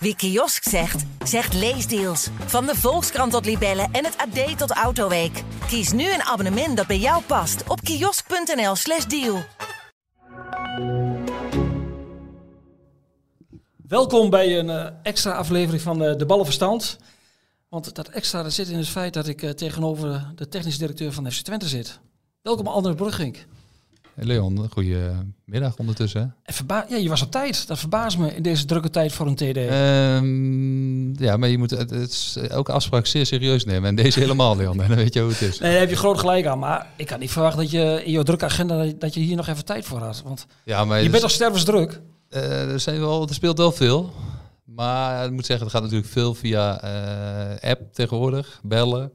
Wie kiosk zegt, zegt leesdeals. Van de Volkskrant tot Libellen en het AD tot Autoweek. Kies nu een abonnement dat bij jou past op kiosk.nl/slash deal. Welkom bij een eh, extra aflevering van eh, De Ballenverstand. Want dat extra zit in het feit dat ik eh, tegenover de technisch directeur van FC Twente zit. Welkom Anders Brugink. Leon, goedemiddag ondertussen. hè? En verba- ja, je was op tijd. Dat verbaast me in deze drukke tijd voor een TD. Ehm, ja, maar je moet het, het is elke afspraak zeer serieus nemen. En deze helemaal, Leon. En dan weet je hoe het is. Nee, daar heb je groot gelijk aan. Maar ik had niet verwacht dat je in jouw drukke agenda dat je- je hier nog even tijd voor had. Want Ja, maar je bent al stervensdruk. eh, er, zijn wel, er speelt wel veel. Maar ik moet zeggen, het gaat natuurlijk veel via eh, app tegenwoordig, bellen.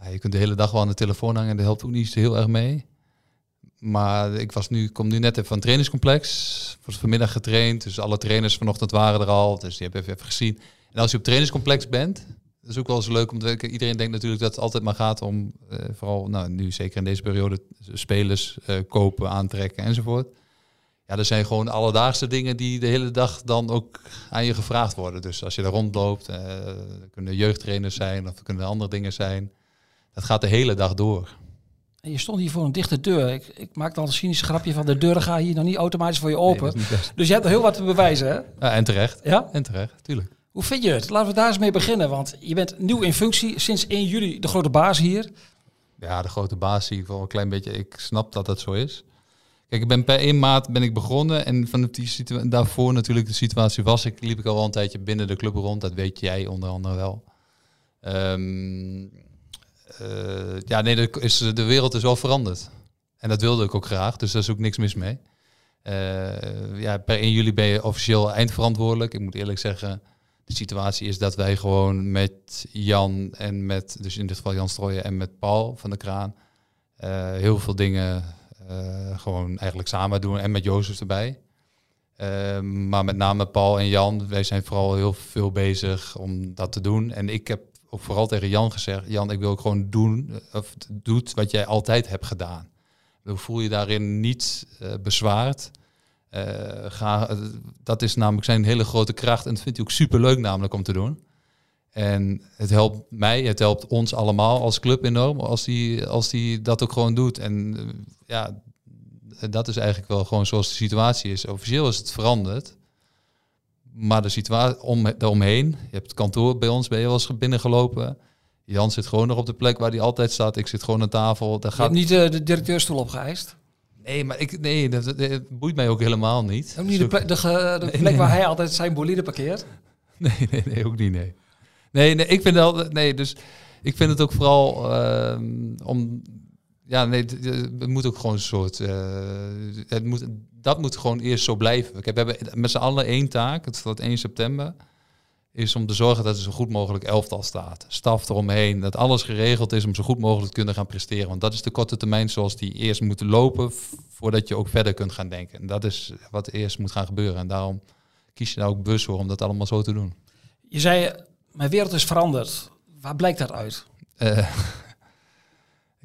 Nou, je kunt de hele dag wel aan de telefoon hangen en dat helpt ook niet heel erg mee. Maar ik was nu, kom nu net even van het trainingscomplex. Was vanmiddag getraind, dus alle trainers vanochtend waren er al. Dus die heb even, even gezien. En als je op het trainingscomplex bent, dat is ook wel eens leuk om te. Iedereen denkt natuurlijk dat het altijd maar gaat om, eh, vooral nou, nu zeker in deze periode, spelers eh, kopen, aantrekken enzovoort. Ja, er zijn gewoon alledaagse dingen die de hele dag dan ook aan je gevraagd worden. Dus als je daar rondloopt, er kunnen jeugdtrainers zijn of er kunnen andere dingen zijn. Dat gaat de hele dag door. En je stond hier voor een dichte deur. Ik, ik maakte al een cynisch grapje van de deuren gaan hier nog niet automatisch voor je open. dus je hebt er heel wat te bewijzen, hè? Ja, en terecht. Ja? En terecht, tuurlijk. Hoe vind je het? Laten we daar eens mee beginnen. Want je bent nieuw in functie. Sinds 1 juli de grote baas hier. Ja, de grote baas zie ik wel een klein beetje. Ik snap dat dat zo is. Kijk, ik ben per 1 maart ben ik begonnen en van die situa- daarvoor natuurlijk de situatie was ik liep ik al wel een tijdje binnen de club rond. Dat weet jij onder andere wel. Ehm, eh, ja, nee, de, is, de wereld is wel veranderd. En dat wilde ik ook graag, dus daar is ook niks mis mee. Eh, ja, per 1 juli ben je officieel eindverantwoordelijk. Ik moet eerlijk zeggen, de situatie is dat wij gewoon met Jan en met, dus in dit geval Jan Strooijen en met Paul van de Kraan, eh, heel veel dingen eh, gewoon eigenlijk samen doen en met Jozef erbij. Eh, maar met name Paul en Jan, wij zijn vooral heel veel bezig om dat te doen. En ik heb ook vooral tegen Jan gezegd, Jan, ik wil ook gewoon doen, eh, of doet wat jij altijd hebt gedaan. Dan voel je daarin niet eh, bezwaard. Eh, ga, dat is namelijk zijn hele grote kracht en dat vindt hij ook superleuk namelijk om te doen. En het helpt mij, het helpt ons allemaal als club enorm als die, als die dat ook gewoon doet. En ja, dat is eigenlijk wel gewoon zoals de situatie is. Officieel is het veranderd. Maar de situatie om, daaromheen, je hebt het kantoor bij ons, ben je wel eens binnengelopen. Jan zit gewoon nog op de plek waar hij altijd staat. Ik zit gewoon aan tafel. Daar Je gaat... hebt niet eh, de directeurstoel opgeëist. Nee, maar ik, nee, dat, dat- dat boeit mij ook helemaal niet. Ook niet de plek, de, plek nee, waar hij altijd zijn bolide parkeert. Nee, nee, nee, ook niet, nee. Nee, nee, ik vind wel, nee, dus ik vind het ook vooral ehm, om, ja, nee, het moet ook gewoon een soort, eh, het moet, dat moet gewoon eerst zo blijven. Kijk, we hebben met z'n allen één taak, het staat 1 september, is om te zorgen dat er zo goed mogelijk elftal staat. Staf eromheen, dat alles geregeld is om zo goed mogelijk te kunnen gaan presteren. Want dat is de korte termijn zoals die eerst moeten lopen voordat je ook verder kunt gaan denken. En dat is wat eerst moet gaan gebeuren. En daarom kies je daar ook bewust voor om dat allemaal zo te doen. Je zei, mijn wereld is veranderd. Waar blijkt dat uit? Eh,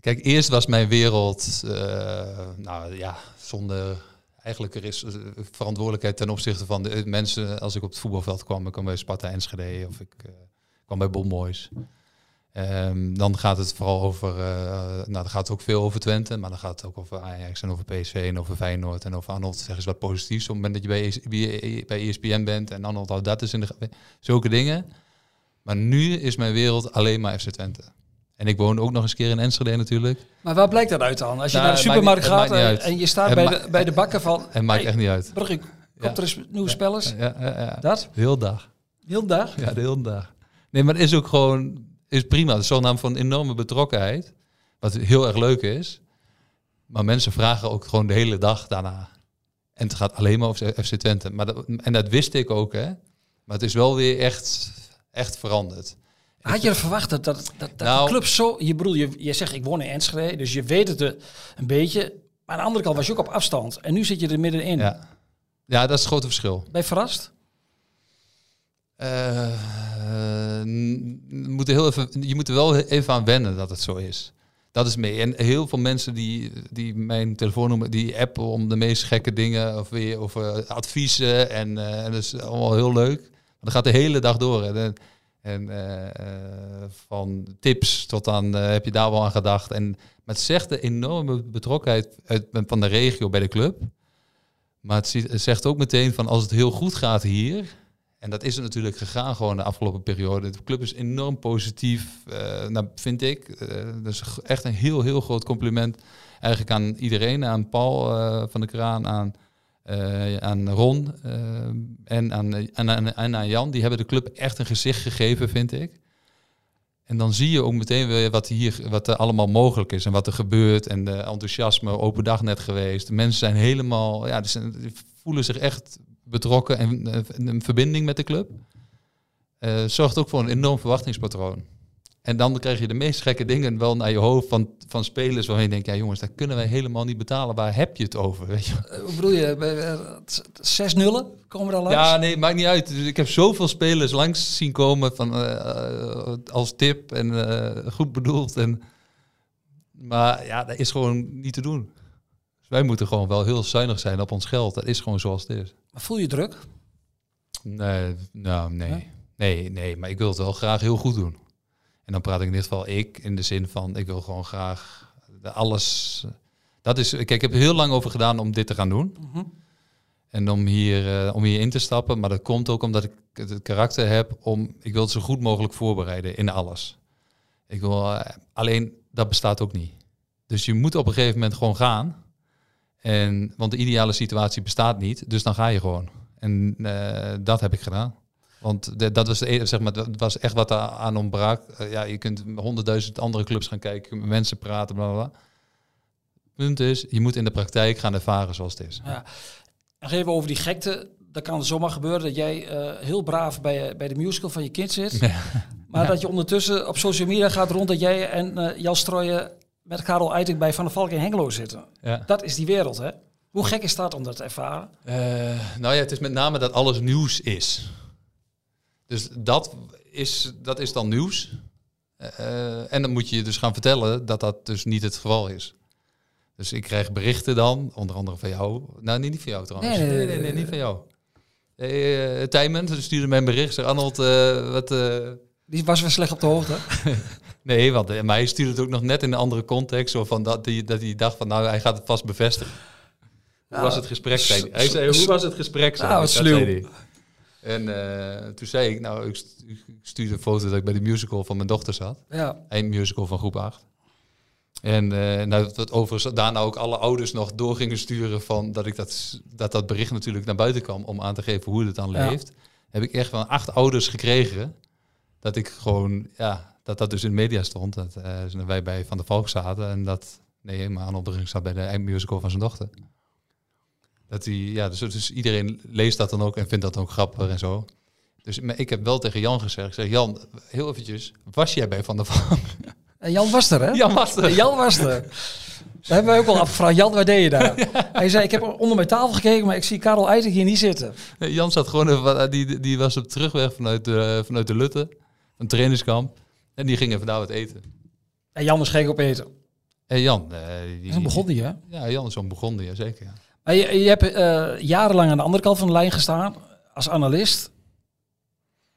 kijk, eerst was mijn wereld, eh, nou ja, zonder eigenlijk er is eh, verantwoordelijkheid ten opzichte van de eh, mensen. Als ik op het voetbalveld kwam, ik kwam bij Sparta Enschede of ik kwam bij Bomboys. Ehm, dan gaat het vooral over, nou dan gaat het ook veel over Twente, maar dan gaat het ook over Ajax en over PSV en over Feyenoord en over Arnold. Zeg eens wat positiefs op het moment dat je bij, ES bij- ESPN bent en Arnold houdt dat is in de, zulke dingen. Maar nu is mijn wereld alleen maar FC Twente. En ik woon ook nog eens een keer in Enschede natuurlijk. Maar waar blijkt dat uit dan? Als je Nou, naar de maakt supermarkt gaat en, je staat Het bij de, bij de bakken van... Het maakt echt niet uit. Brugge, komt er eens nieuwe spellers? Ja, ja, ja. Dat? De hele dag. Heel dag? Ja, de hele dag. Nee, maar het is ook gewoon is prima. Het is zo'n naam van enorme betrokkenheid. Wat heel erg leuk is. Maar mensen vragen ook gewoon de hele dag daarna. En het gaat alleen maar over FC Twente. Maar dat, en dat wist ik ook, hè. Maar het is wel weer echt, echt veranderd. Had je er verwacht dat, dat, dat, dat Nou- de club zo... Je, bedoel, je, je zegt, ik woon in Enschede, dus je weet het eh, een beetje. Maar aan de andere kant was je ook op afstand. En nu zit je er middenin. Ja. ja, dat is het grote verschil. Ben je verrast? Eh, eh, moet er heel even, je moet er wel even aan wennen dat het zo is. Dat is mee. En heel veel mensen die, die mijn telefoonnummer, die appen om de meest gekke dingen of weer over adviezen. En, eh, en dat is allemaal heel leuk. dat gaat de hele dag door. En, en eh, eh, van tips tot aan eh, heb je daar wel aan gedacht. En, maar het zegt de enorme betrokkenheid uit, van de regio bij de club. Maar het, ziet- zegt ook meteen van als het heel goed gaat hier. En dat is het natuurlijk gegaan gewoon de afgelopen periode. De club is enorm positief, eh, nou, vind ik. G- echt een heel, heel groot compliment. Eigenlijk aan iedereen. Aan Paul van der Kraan, aan, eh, aan Ron eh, en, aan, en, aan, en aan Jan. Die hebben de club echt een gezicht gegeven, vind ik. En dan zie je ook meteen weer wat, hier, wat er allemaal mogelijk is en wat er gebeurt. En de enthousiasme, open dag net geweest. De mensen zijn helemaal, ja, die, voelen zich echt betrokken en een verbinding met de club. Eh, zorgt ook voor een enorm verwachtingspatroon. En dan krijg je de meest gekke dingen wel naar je hoofd van, van spelers waarvan je denkt, ja jongens, dat kunnen wij helemaal niet betalen. Waar heb je het over? Weet je? Eh, Hoe bedoel je? Zes nullen? Komen daar langs? Ja, nee, maakt niet uit. Dus ik heb zoveel spelers langs zien komen van, eh, eh, als tip en goed bedoeld. En, maar ja, dat is gewoon niet te doen. Dus wij moeten gewoon wel heel zuinig zijn op ons geld. Dat is gewoon zoals het is. Maar voel je druk? Nee, nou, nee. Nee? Nee, nee, maar ik wil het wel graag heel goed doen. En dan praat ik in dit geval ik, in de zin van, ik wil gewoon graag alles... Dat is, kijk, ik heb er heel lang over gedaan om dit te gaan doen. Mhm. En om hier, eh, om hier in te stappen. Maar dat komt ook omdat ik het, het karakter heb om... Ik wil het zo goed mogelijk voorbereiden in alles. Ik wil, eh, alleen, dat bestaat ook niet. Dus je moet op een gegeven moment gewoon gaan. En, want de ideale situatie bestaat niet. Dus dan ga je gewoon. En eh, dat heb ik gedaan. Want de- dat was, de, e- zeg maar, dat was echt wat er aan ontbrak. Eh, ja, je kunt honderdduizend andere clubs gaan kijken, mensen praten, bla bla. Punt is, je moet in de praktijk gaan ervaren zoals het is. Ja. Nog even over die gekte. Dat kan zomaar gebeuren dat jij eh, heel braaf bij, bij de musical van je kind zit. Maar dat je ondertussen op social media gaat rond dat jij en eh Jan Strooijen met Karel Eiting bij Van der Valk in Hengelo zitten. Ja. Dat is die wereld, hè? Hoe gek is dat om dat te ervaren? Nou ja, het is met name dat alles nieuws is. Dus dat is, dat is dan nieuws. Eh, en dan moet je je dus gaan vertellen dat dat dus niet het geval is. Dus ik krijg berichten dan, onder andere van jou. Nou, niet, niet van jou trouwens. Nee, nee, nee, nee, nee, nee. niet van jou. Eh Tijmen dus stuurde mij een bericht. Zeg, Arnold, eh, wat... eh, Die was weer slecht op de hoogte. Nee, want eh, maar hij stuurde het ook nog net in een andere context. Zo van dat, die, dat hij dacht van, nou, hij gaat het vast bevestigen. Hoe Ja, was het gesprek? Hij. hij zei, hoe was het gesprek? Nou, hij. wat Dat sluw. En eh, toen zei ik, nou, ik stu- ik stuurde een foto dat ik bij de musical van mijn dochter zat. Ja. Een musical van groep 8. En eh nou, dat overigens daarna ook alle ouders nog door gingen sturen van dat ik dat, dat dat bericht natuurlijk naar buiten kwam om aan te geven hoe het dan Ja. leeft. Heb ik echt van acht ouders gekregen dat ik gewoon, ja, dat dat dus in de media stond. Dat eh, wij bij Van der Valk zaten en dat, nee, maar aan zat bij de eindmusical van zijn dochter. Dat die, ja, dus, dus iedereen leest dat dan ook en vindt dat ook grappig en zo. Dus maar ik heb wel tegen Jan gezegd, ik zeg, Jan, heel eventjes, was jij bij Van der Valk? En Jan was er, hè? Jan was er. Jan was er. Dat hebben wij ook al afgevraagd. Jan, waar deed je daar? Hij zei, ik heb onder mijn tafel gekeken, maar ik zie Karel Eiting hier niet zitten. Nee, Jan zat gewoon, even, wat- die, die was op terugweg vanuit de, vanuit de Lutte, een trainingskamp. En die ging even daar wat eten. En Jan is gek op eten. En Jan, eh, die, begon die, hè? Ja, Jan is zo'n begonnen, ja, zeker. Ja. Je, je hebt eh, jarenlang aan de andere kant van de lijn gestaan als analist.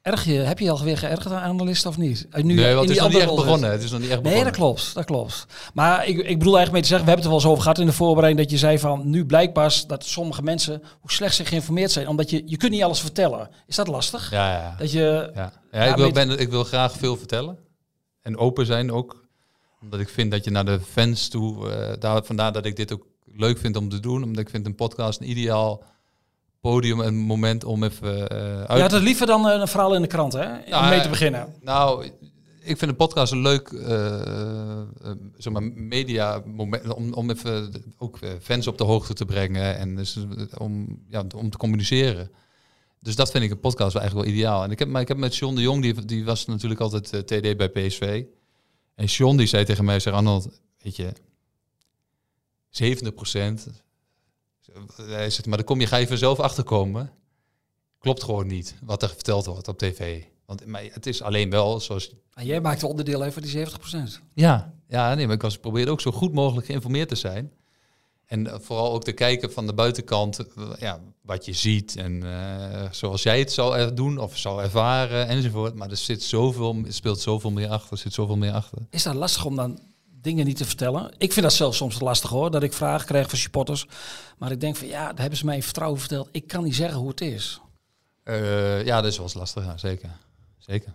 Erg je, heb je alweer geërgerd aan analist of niet? Eh, Nu nee, want het is nog niet echt begonnen. Het is nog niet echt Nee, begonnen. dat klopt, dat klopt. Maar ik, ik bedoel eigenlijk mee te zeggen, we hebben het er wel eens over gehad in de voorbereiding, dat je zei van, nu blijkt pas dat sommige mensen, hoe slecht ze geïnformeerd zijn, omdat je, je kunt niet alles vertellen. Is dat lastig? Ja, ja. Dat je, ja. ja ik, wil, ben, ik wil graag veel vertellen. En open zijn ook. Omdat ik vind dat je naar de fans toe... eh, daar, vandaar dat ik dit ook leuk vind om te doen. Omdat ik vind een podcast een ideaal podium en moment om even eh uit je had het liever dan eh, een verhaal in de krant, hè? Om Ja, mee te beginnen. Nou, ik vind een podcast een leuk eh, eh, zeg maar media moment om, om even ook eh, fans op de hoogte te brengen en dus, eh, om, ja, om te communiceren. Dus dat vind ik een podcast wel eigenlijk wel ideaal. En ik heb, maar ik heb met John de Jong, die, die was natuurlijk altijd eh, TD bij PSV. En John die zei tegen mij, zeg Arnold, weet je, 70 procent. Maar dan kom je, ga je vanzelf achterkomen. Klopt gewoon niet wat er verteld wordt op tv. Want maar het is alleen wel zoals. Maar jij maakt onderdeel even van die 70%. Ja, ja nee, maar ik was probeerde ook zo goed mogelijk geïnformeerd te zijn. En eh, vooral ook te kijken van de buitenkant, eh, ja, wat je ziet en eh, zoals jij het zou doen of zou ervaren enzovoort. Maar er zit zoveel, er speelt zoveel meer achter, er zit zoveel meer achter. Is dat lastig om dan dingen niet te vertellen? Ik vind dat zelf soms lastig hoor, dat ik vragen krijg van supporters. Maar ik denk van ja, daar hebben ze mij vertrouwen verteld. Ik kan niet zeggen hoe het is. Eh, ja, dat is wel lastig, ja, zeker. Zeker.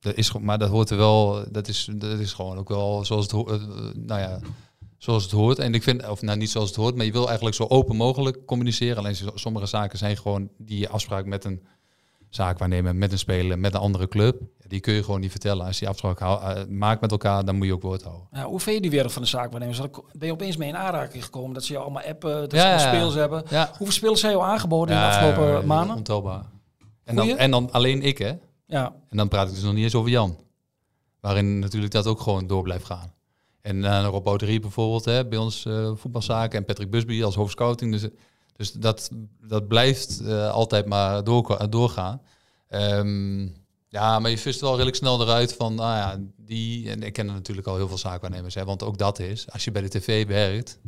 Dat is, maar dat hoort er wel, dat is, dat is gewoon ook wel zoals het, ho- eh, nou ja, zoals het hoort. En ik vind, of nou niet zoals het hoort, maar je wil eigenlijk zo open mogelijk communiceren. Alleen sommige zaken zijn gewoon die je afspraak met een zaakwaarnemer, met een speler, met een andere club. Die kun je gewoon niet vertellen. Als je die afspraak eh, maakt met elkaar, dan moet je ook woord houden. Ja, hoe vind je die wereld van de zaakwaarnemers? Ben je opeens mee in aanraking gekomen dat ze jou allemaal appen, dat ze ja, spelers hebben? Ja, Hoeveel spelers zijn jou aangeboden in de afgelopen maanden? Ontelbaar. En dan, en dan alleen ik, hè? Ja, En dan praat ik dus nog niet eens over Jan. Waarin natuurlijk dat ook gewoon door blijft gaan. En eh Rob Bouterie bijvoorbeeld, hè, bij ons eh, voetbalzaken. En Patrick Busby als hoofdscouting. Dus, dus dat, dat blijft eh, altijd maar door, doorgaan. Ehm, ja, maar je vist wel redelijk snel eruit van, nou ja, die... En ik ken er natuurlijk al heel veel zaakwaarnemers, hè, want ook dat is, als je bij de tv werkt,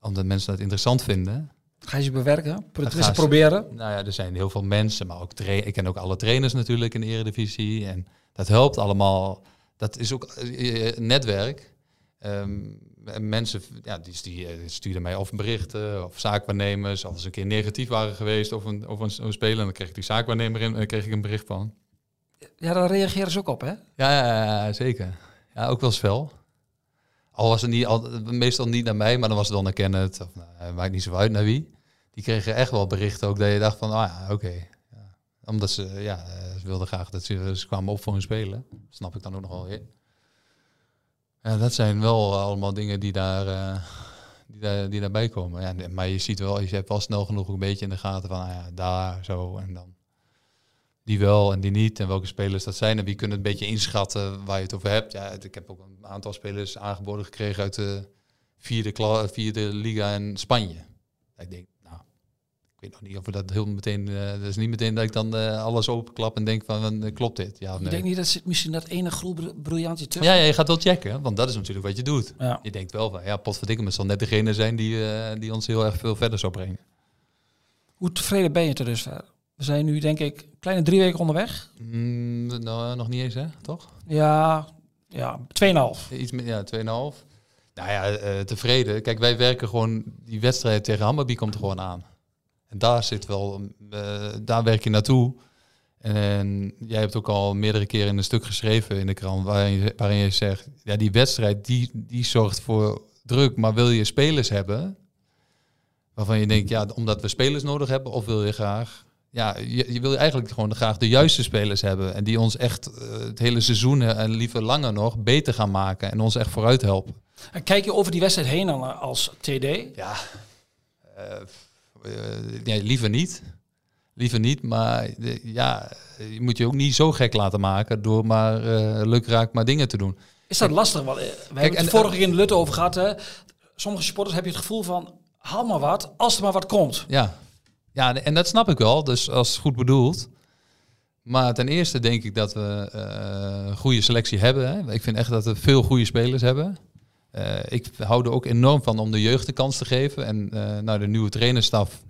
omdat mensen dat interessant vinden, ga je ze bewerken? Pro- ze- proberen? nou ja, er zijn heel veel mensen, maar ook ik ken ook alle trainers natuurlijk in de Eredivisie. En dat helpt allemaal. Dat is ook eh, netwerk. En mensen ja, die, die eh, stuurden mij of berichten of zaakwaarnemers. Of ze een keer negatief waren geweest over een, over een, een speler. Dan kreeg ik die zaakwaarnemer in en dan kreeg ik een bericht van. Ja, daar reageren ze ook op, hè? Ja, ja, ja, zeker. Ja, ook wel fel. Al was het niet, al, meestal niet naar mij, maar dan was het wel naar Kenneth. Of nou, maakt niet zo uit naar wie. Die kregen echt wel berichten ook dat je dacht van, ah ja, oké. Ja. Omdat ze, ja, eh, ze wilden graag dat ze, ze kwamen op voor hun spelen. Snap ik dan ook nog wel weer. Ja, dat zijn wel allemaal dingen die daar, eh, die, daar, die daarbij komen. Ja, maar je ziet wel, je hebt wel snel genoeg een beetje in de gaten van, ah ja, daar, zo en dan die wel en die niet en welke spelers dat zijn en wie kunnen een beetje inschatten waar je het over hebt. Ja, ik heb ook een aantal spelers aangeboden gekregen uit de vierde, vierde liga in Spanje. Ik denk, weet nog niet of we dat heel meteen, eh dat is niet meteen dat ik dan eh, alles openklap en denk van, eh, klopt dit? Ja of Ik nee? denk niet dat zit misschien dat ene groep br- briljantje tussen. Ja, ja, je gaat wel checken, want dat is natuurlijk wat je doet. Ja. Je denkt wel van, ja, potverdikke, het zal net degene zijn die, die ons heel erg veel verder zou brengen. Hoe tevreden ben je dusver? We zijn nu denk ik kleine drie weken onderweg. Mm, nou, nog niet eens, hè, toch? Ja, ja 2,5. Iets meer, ja, 2,5. Nou ja, tevreden. Kijk, wij werken gewoon, die wedstrijd tegen Hammerby komt er gewoon aan. En daar zit wel, eh, daar werk je naartoe. En jij hebt ook al meerdere keren in een stuk geschreven in de krant, waarin je, waarin je zegt, ja, die wedstrijd, die, die zorgt voor druk, maar wil je spelers hebben, waarvan je denkt, ja, omdat we spelers nodig hebben, of wil je graag, ja, je, je wil eigenlijk gewoon graag de juiste spelers hebben en die ons echt eh, het hele seizoen en liever langer nog beter gaan maken en ons echt vooruit helpen. En kijk je over die wedstrijd heen dan als TD? Ja, eh, eh, ja, liever niet. Liever niet, maar ja, je moet je ook niet zo gek laten maken door maar eh leuk raak maar dingen te doen. Is dat lastig? Want, eh, we hebben het en- vorige keer in de Lutte over gehad. Hè? Sommige supporters heb je het gevoel van, haal maar wat, als er maar wat komt. Ja. ja, en dat snap ik wel, dus als goed bedoeld. Maar ten eerste denk ik dat we een goede selectie hebben. Hè. Ik vind echt dat we veel goede spelers hebben. Eh, ik hou er ook enorm van om de jeugd de kans te geven. En eh nou, de nieuwe trainerstaf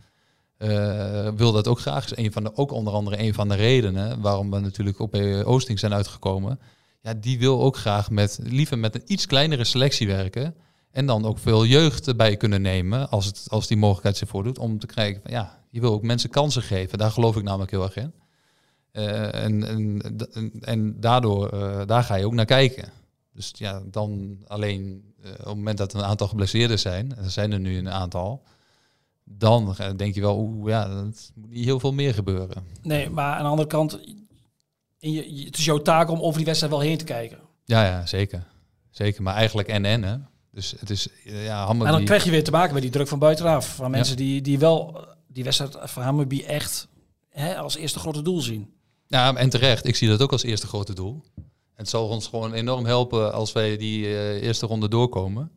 eh, wil dat ook graag. Is een van de, ook onder andere een van de redenen waarom we natuurlijk op Oosting zijn uitgekomen. Ja, die wil ook graag met liever met een iets kleinere selectie werken. En dan ook veel jeugd erbij kunnen nemen als, het, als die mogelijkheid zich voordoet. Om te krijgen ja, je wil ook mensen kansen geven. Daar geloof ik namelijk heel erg in. En, en, en, daardoor, daar ga je ook naar kijken. Dus ja, dan alleen op het moment dat er een aantal geblesseerden zijn, en er zijn er nu een aantal, dan denk je wel, oeh, ja, dat moet niet heel veel meer gebeuren. Nee, maar aan de andere kant, in je, het is jouw taak om over die wedstrijd wel heen te kijken. Ja, ja, zeker. Zeker, maar eigenlijk en en, hè. Dus het is, eh, ja, Hammerby... En dan krijg je weer te maken met die druk van buitenaf. Van mensen die, die wel eh, die wedstrijd van Hammerby echt hè, als eerste grote doel zien. Ja, en terecht. Ik zie dat ook als eerste grote doel. Het zal ons gewoon enorm helpen als wij die eh, eerste ronde doorkomen.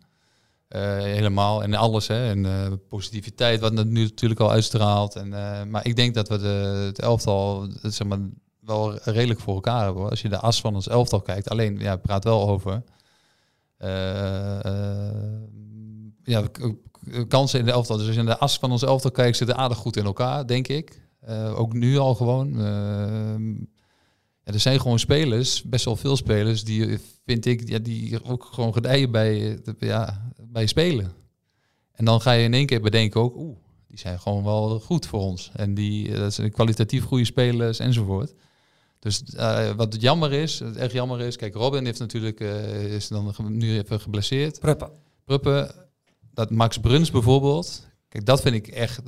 Eh, helemaal en alles. Hè. En eh, positiviteit, wat het nu natuurlijk al uitstraalt. En, maar ik denk dat we de, het elftal zeg maar, wel redelijk voor elkaar hebben. Als je de as van ons elftal kijkt. Alleen, ja, praat wel over. ja, kansen in de elftal. Dus als je in de as van ons elftal kijkt, zitten aardig goed in elkaar, denk ik. Ook nu al gewoon. Er zijn gewoon spelers, best wel veel spelers, die vind ik, ja, die ook gewoon gedijen bij, ja, bij spelen. En dan ga je in één keer bedenken ook, oeh, die zijn gewoon wel goed voor ons. En die, eh, dat zijn kwalitatief goede spelers enzovoort. Dus eh, wat jammer is, het echt jammer is, kijk, Robin heeft natuurlijk, eh, is dan nu even geblesseerd. Pruppen. Pruppen, dat Max Bruns bijvoorbeeld. Kijk, dat vind ik echt.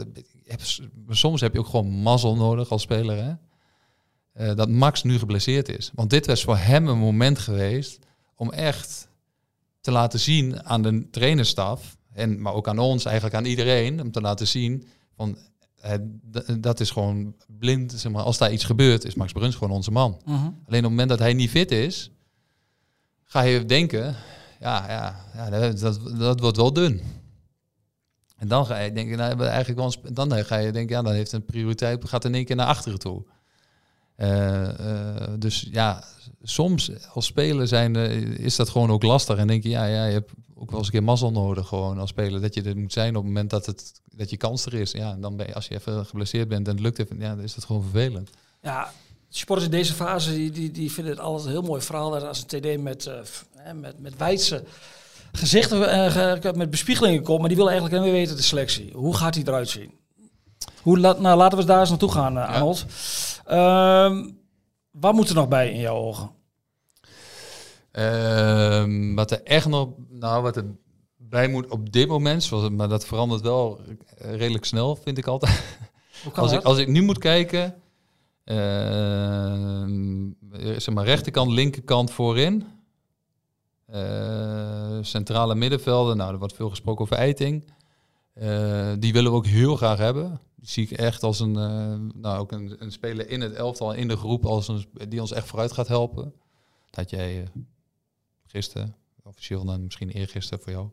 heb Soms heb je ook gewoon mazzel nodig als speler. Hè? Eh, dat Max nu geblesseerd is. Want dit was voor hem een moment geweest om echt te laten zien aan de trainerstaf. En, maar ook aan ons, eigenlijk aan iedereen. Om te laten zien van eh, d- dat is gewoon blind. Zeg maar, als daar iets gebeurt, is Max Bruns gewoon onze man. Mhm. Alleen op het moment dat hij niet fit is, ga je denken, ja, ja, ja dat, dat, wordt wel dun. En dan ga je denken, nou, eigenlijk wel, dan ga je denken, ja, dan heeft een prioriteit, gaat in één keer naar achteren toe. Eh, eh, dus ja, soms als speler zijn, eh, is dat gewoon ook lastig. En denk je, ja, ja, je hebt ook wel eens een keer mazzel nodig gewoon als speler. Dat je er moet zijn op het moment dat, het, dat je kans er is. Ja, en dan ben je, als je even geblesseerd bent en het lukt even, ja, dan is dat gewoon vervelend. Ja, supporters in deze fase die, die, die vinden het altijd een heel mooi verhaal. Dat als een TD met, hè, met, met wijdse gezichten ge- met bespiegelingen komt. Maar die willen eigenlijk alleen maar weten de selectie. Hoe gaat die eruit zien? Hoe, nou, laten we daar eens naartoe gaan, Arnold. Ehm, wat moet er nog bij in jouw ogen? Ehm, wat er echt nog, nou wat er bij moet op dit moment, zoals het, maar dat verandert wel redelijk snel, vind ik altijd. Als ik, als ik nu moet kijken, ehm, zeg maar rechterkant, linkerkant voorin, Eh, centrale middenvelden, nou er wordt veel gesproken over Eiting. Eh, die willen we ook heel graag hebben. Die zie ik echt als een, eh, nou ook een, een speler in het elftal, in de groep, als een, die ons echt vooruit gaat helpen. Dat jij eh, gisteren, officieel dan misschien eergisteren voor jou,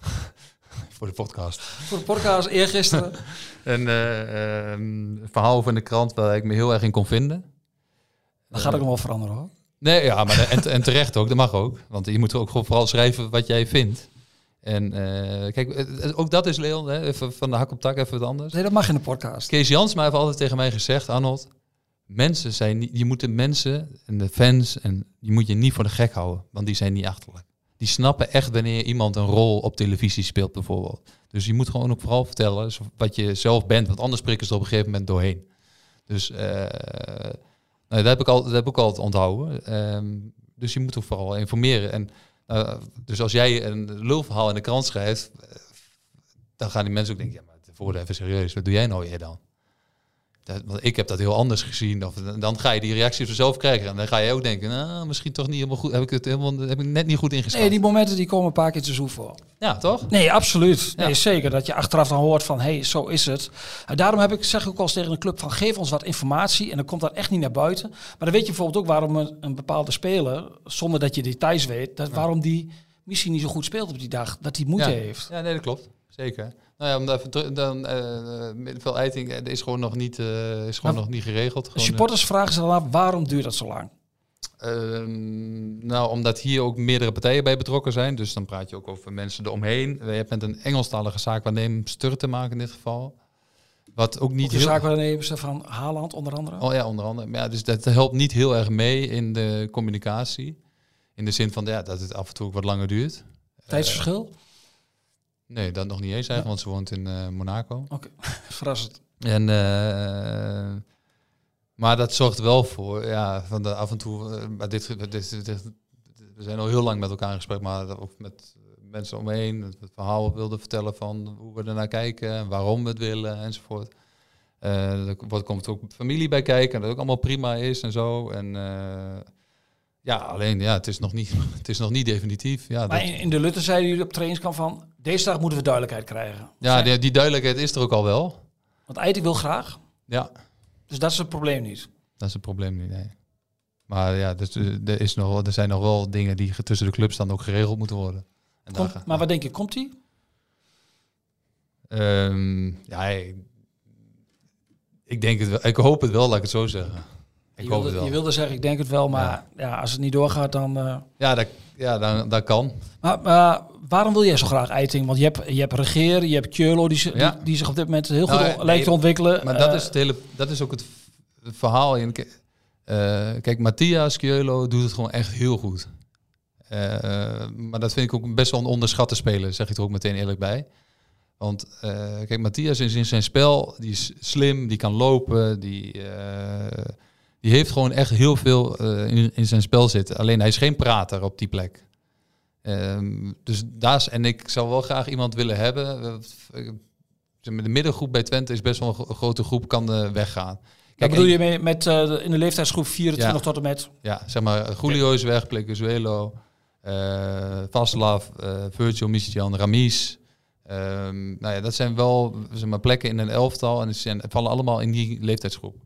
voor de podcast. Voor de podcast eergisteren. Een eh, ehm, verhaal over in de krant waar ik me heel erg in kon vinden. Dat gaat ook nog wel veranderen hoor. Nee, ja, maar en, en terecht ook, dat mag ook. Want je moet ook gewoon vooral schrijven wat jij vindt. En eh, kijk, ook dat is Leon, hè, even van de hak op tak, even wat anders. Nee, dat mag in de podcast. Kees Jansma heeft altijd tegen mij gezegd, Arnold, mensen zijn niet, je moet de mensen en de fans, en die moet je niet voor de gek houden, want die zijn niet achterlijk. Die snappen echt wanneer iemand een rol op televisie speelt bijvoorbeeld. Dus je moet gewoon ook vooral vertellen wat je zelf bent, want anders prikken ze er op een gegeven moment doorheen. Dus eh, nou, dat, heb ik al, dat heb ik altijd onthouden. Ehm, dus je moet ook vooral informeren. En, eh, dus als jij een lulverhaal in de krant schrijft, eh, dan gaan die mensen ook denken, ja, maar voor even serieus, wat doe jij nou weer dan? Dat, want ik heb dat heel anders gezien. Of, dan ga je die reactie vanzelf krijgen. En dan ga je ook denken, nou, misschien toch niet helemaal goed. Heb ik het helemaal, heb ik net niet goed ingeschat. Nee, die momenten die komen een paar keer te zoek voor. Ja, toch? Nee, absoluut. Nee, Ja. zeker. Dat je achteraf dan hoort van, hé, hey, zo is het. En daarom heb ik, zeg ik ook al eens tegen een club van, geef ons wat informatie. En dan komt dat echt niet naar buiten. Maar dan weet je bijvoorbeeld ook waarom een, een bepaalde speler, zonder dat je details weet, dat, waarom die misschien niet zo goed speelt op die dag. Dat hij moeite ja. heeft. Ja, nee, dat klopt. Zeker. Nou ja, om daar even dan uh, middenveld Eiting eh, is gewoon nog niet, uh, is gewoon Maar- nog niet geregeld. Gewoon, supporters vragen zich dan af, waarom duurt dat zo lang? Ehm, nou, omdat hier ook meerdere partijen bij betrokken zijn. Dus dan praat je ook over mensen eromheen. Je hebt met een Engelstalige zaakwaarnemer te maken in dit geval. Wat ook niet Niet de heel... zaakwaarnemers van Haaland onder andere. Oh ja, onder andere. Maar ja, dus dat helpt niet heel erg mee in de communicatie. In de zin van ja, dat het af en toe ook wat langer duurt. Tijdsverschil? Nee, dat nog niet eens eigenlijk, want ze woont in uh, Monaco. Oké, verrassend. En, uh, maar dat zorgt wel voor, ja, van de af en toe, uh, maar dit, dit, dit, dit, we zijn al heel lang met elkaar in gesprek, maar ook met mensen omheen, het verhaal wilden vertellen van hoe we ernaar kijken, en waarom we het willen enzovoort. Uh, er komt ook familie bij kijken, en dat ook allemaal prima is en zo. En ja, alleen ja, het is nog niet, het is nog niet definitief. Ja, maar in, in, de Lutte zeiden jullie op trainingskamp van, deze dag moeten we duidelijkheid krijgen. Ja, die, die duidelijkheid is er ook al wel. Want Eiting wil graag. Ja. Dus dat is het probleem niet. Dat is het probleem niet, nee. Maar ja, dus, er, is nog, er zijn nog wel dingen die tussen de clubs dan ook geregeld moeten worden. En komt, daar, maar wat denk je, komt die? Um, ja, ik, ik denk het wel. Ik hoop het wel, laat ik het zo zeggen. Ik je, hoop wilde, het wel. je wilde zeggen, ik denk het wel, maar ja. als het niet doorgaat, dan... eh, Ja, dat, ja dan, dat kan. Maar, waarom wil jij zo graag Eiting? Want je hebt, je hebt Regeer, je hebt Kjurlo, die, Ja. die, die zich op dit moment heel goed Nou, nee, lijkt te ontwikkelen. Maar dat Eh, is, het hele, dat is ook het, verhaal. In. Eh, kijk, Matthias Kjölo doet het gewoon echt heel goed. Maar dat vind ik ook best wel een onderschatte speler, zeg ik er ook meteen eerlijk bij. Want kijk, Matthias is in zijn spel, die is slim, die kan lopen, die, die heeft gewoon echt heel veel eh, in, in zijn spel zitten. Alleen hij is geen prater op die plek. Ehm, dus daar is, en ik zou wel graag iemand willen hebben. eh, maar, De middengroep bij Twente is best wel een gro- grote groep, kan eh, weggaan. Kijk, bedoel en- je mee met eh, in de leeftijdsgroep 24 Ja. tot en met... Ja, zeg maar, Julio is weg, Plecuzuelo, eh Vaslav, eh Virgil, Misjan, Ramis. Ehm, nou ja, dat zijn wel zeg maar, plekken in een elftal en zijn, vallen allemaal in die leeftijdsgroep.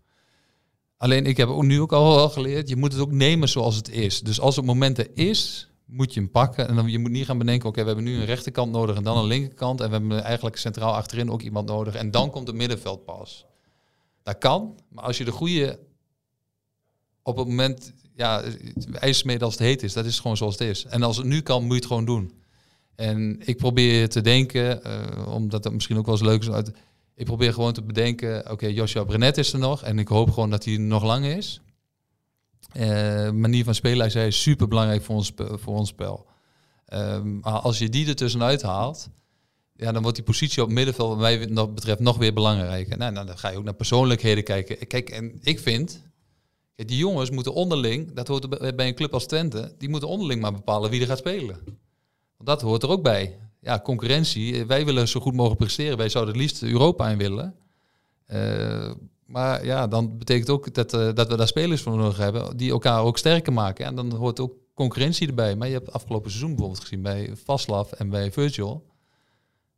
Alleen ik heb ook nu ook al wel geleerd, je moet het ook nemen zoals het is. Dus als het moment er is, moet je hem pakken. En dan je moet niet gaan bedenken, oké, we hebben nu een rechterkant nodig en dan een linkerkant. En we hebben eigenlijk centraal achterin ook iemand nodig. En dan komt het middenveld pas. Dat kan, maar als je de goede op het moment, ja, ijsmeden als het heet is, dat is gewoon zoals het is. En als het nu kan, moet je het gewoon doen. En ik probeer te denken, eh, omdat het misschien ook wel eens leuk is, uit, ik probeer gewoon te bedenken, oké, Joshua Brenet is er nog en ik hoop gewoon dat hij nog lang is. Eh, manier van spelen, hij zei, is super belangrijk voor ons, voor ons spel. Ehm, maar als je die er tussenuit haalt, ja, dan wordt die positie op middenveld, wat mij betreft, nog weer belangrijker. Nou, nou, dan ga je ook naar persoonlijkheden kijken. Kijk, en ik vind, die jongens moeten onderling, dat hoort bij- een club als Twente, die moeten onderling maar bepalen wie er gaat spelen. Dat hoort er ook bij. Ja, concurrentie. Eh, Wij willen zo goed mogelijk presteren. Wij zouden het liefst Europa in willen. Eh, maar ja, dan betekent ook dat, eh, dat we daar spelers voor nodig hebben die elkaar ook sterker maken. En dan hoort ook concurrentie erbij. Maar je hebt afgelopen seizoen bijvoorbeeld gezien bij Vaslav en bij Virgil,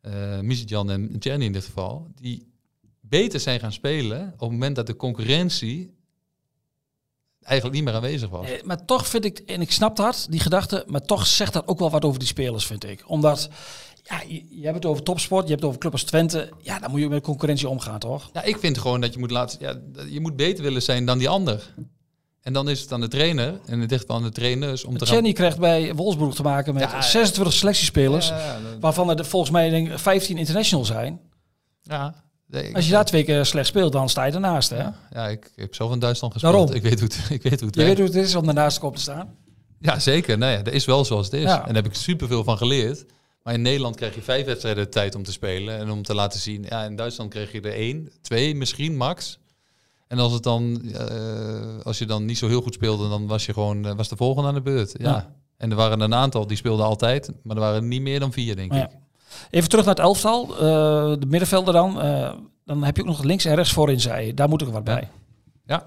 eh Misitjan en Czerny in dit geval, die beter zijn gaan spelen op het moment dat de concurrentie eigenlijk niet meer aanwezig was. Eh, maar toch vind ik, en ik snap dat, die gedachte, maar toch zegt dat ook wel wat over die spelers, vind ik. Omdat, ja, je, je hebt het over topsport, je hebt het over club als Twente. Ja, dan moet je met concurrentie omgaan, toch? Ja, ik vind gewoon dat je moet laten. Ja, je moet beter willen zijn dan die ander. En dan is het aan de trainer en het ligt aan de trainers om te Jenny krijgt bij Wolfsburg te maken met Ja, 26 selectiespelers, Ja, ja, dat- waarvan er volgens mij denk, ik 15 international zijn. ja, nee, Als je daar twee keer slecht speelt, dan sta je ernaast, hè? ja, ja, ik, ik heb zelf in Duitsland gespeeld. Daarom. Ik weet hoe het, ik weet hoe het Je weet hoe het is om ernaast te komen te staan. Ja, zeker. Nou ja, dat is wel zoals het is. Ja. En daar heb ik superveel van geleerd. Maar in Nederland krijg je vijf wedstrijden de tijd om te spelen en om te laten zien. Ja, in Duitsland kreeg je er één, twee misschien max. En als het dan, eh, als je dan niet zo heel goed speelde, dan was je gewoon, eh, was de volgende aan de beurt. Ja. Ja. En er waren een aantal die speelden altijd, maar er waren niet meer dan vier, denk ik. Even terug naar het elftal, eh, de middenvelder dan. Eh, dan heb je ook nog links en rechts voorin, zei je. Daar moet ik wat bij. Ja,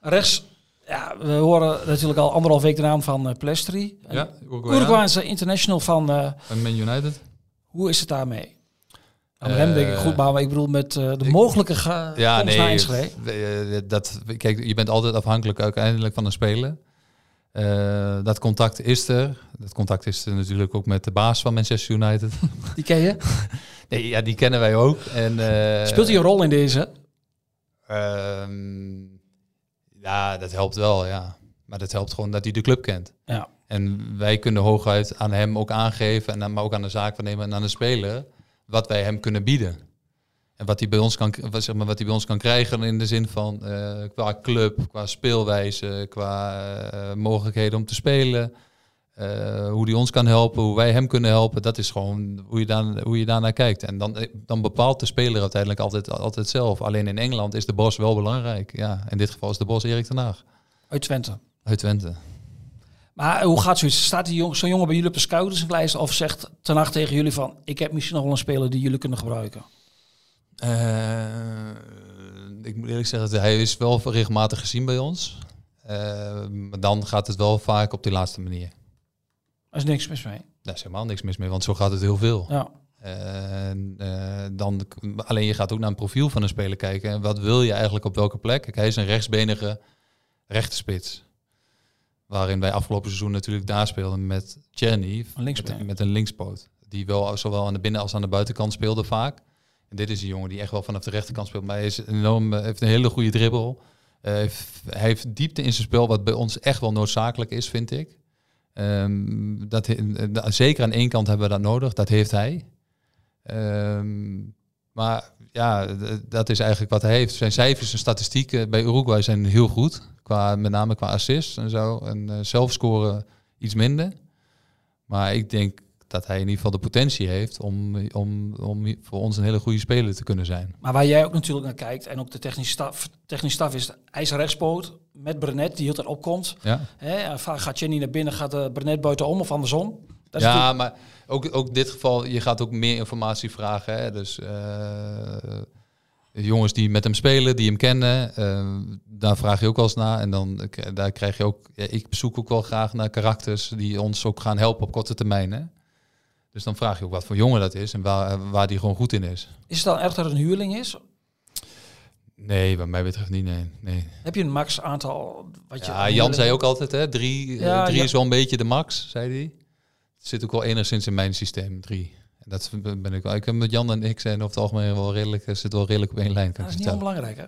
Rechts, ja, we horen natuurlijk al anderhalf week de naam van uh, Plestri. ja. Uruguay. Uruguayanse international van, Van Man United. hoe is het daarmee? Met hem denk ik goed, maar ik bedoel met de ik- mogelijke ga Ja, nee. Dat, kijk, je bent altijd afhankelijk uiteindelijk van een speler. Eh, dat contact is er. Dat contact is er natuurlijk ook met de baas van Manchester United. Die ken je. nee, ja, die kennen wij ook. En, eh, Speelt hij een rol in deze? ehm, ja, dat helpt wel, ja. Maar dat helpt gewoon dat hij de club kent. Ja. En wij kunnen hooguit aan hem ook aangeven, en aan, maar ook aan de zaakwaarnemer en aan de speler, wat wij hem kunnen bieden. En wat hij bij ons kan, wat, zeg maar, wat hij bij ons kan krijgen in de zin van eh, qua club, qua speelwijze, qua eh, mogelijkheden om te spelen. eh, hoe hij ons kan helpen, hoe wij hem kunnen helpen. Dat is gewoon hoe je, daar, hoe je daarnaar kijkt. En dan, dan bepaalt de speler uiteindelijk altijd, altijd zelf. Alleen in Engeland is de bos wel belangrijk. Ja, in dit geval is de bos Erik ten Haag. Uit Twente. Uit Twente. Maar hoe gaat zoiets? Staat die jong, zo'n jongen bij jullie op de scouterslijst of zegt Ten tegen jullie van... ik heb misschien nog wel een speler die jullie kunnen gebruiken? Eh, ik moet eerlijk zeggen, dat hij is wel regelmatig gezien bij ons. Eh, maar dan gaat het wel vaak op die laatste manier. Er is niks mis mee. Daar is helemaal niks mis mee, want zo gaat het heel veel. Ja. En, eh, dan, alleen je gaat ook naar een profiel van een speler kijken. En wat wil je eigenlijk op welke plek? Kijk, hij is een rechtsbenige rechterspits. Waarin wij afgelopen seizoen natuurlijk daar speelden met linkspoot. Met, met een linkspoot. Die wel zowel aan de binnen- als aan de buitenkant speelde vaak. Dit is een jongen die echt wel vanaf de rechterkant speelt. Maar hij is enorm, eh, heeft een hele goede dribbel. Uh, hij heeft diepte in zijn spel, wat bij ons echt wel noodzakelijk is, vind ik. Um, dat, zeker aan één kant hebben we dat nodig, dat heeft hij. Um, maar ja, dat is eigenlijk wat hij heeft. Zijn cijfers en statistieken bij Uruguay zijn heel goed. Qua, met name qua assists en zo. En uh, iets minder. Maar ik denk dat hij in ieder geval de potentie heeft om, om, om voor ons een hele goede speler te kunnen zijn. Maar waar jij ook natuurlijk naar kijkt, en ook de technische staf, technische staf is hij is rechtspoot met Brenet, die heel tijd opkomt. Ja. Hè, vaak gaat Jenny naar binnen, gaat uh, Brenet buitenom of andersom. Dat is ja, maar ook, ook in dit geval, je gaat ook meer informatie vragen. Hè? Dus uh, jongens die met hem spelen, die hem kennen, uh, daar vraag je ook wel eens naar. En dan daar krijg je ook, ja, ik zoek ook wel graag naar karakters die ons ook gaan helpen op korte termijn. Hè? Dus dan vraag je ook wat voor jongen dat is en waar, waar die gewoon goed in is. Is het dan echt dat het een huurling is? Nee, wat mij betreft niet, nee. nee. Heb je een max aantal? Wat je ja, Jan zei ook altijd, hè, drie, ja, drie is wel een beetje de max, zei hij. Het zit ook wel enigszins in mijn systeem, drie. En dat ben ik wel. Ik heb met Jan en ik zijn over het algemeen wel redelijk, zit wel redelijk op één lijn. Kan dat is niet onbelangrijk, hè?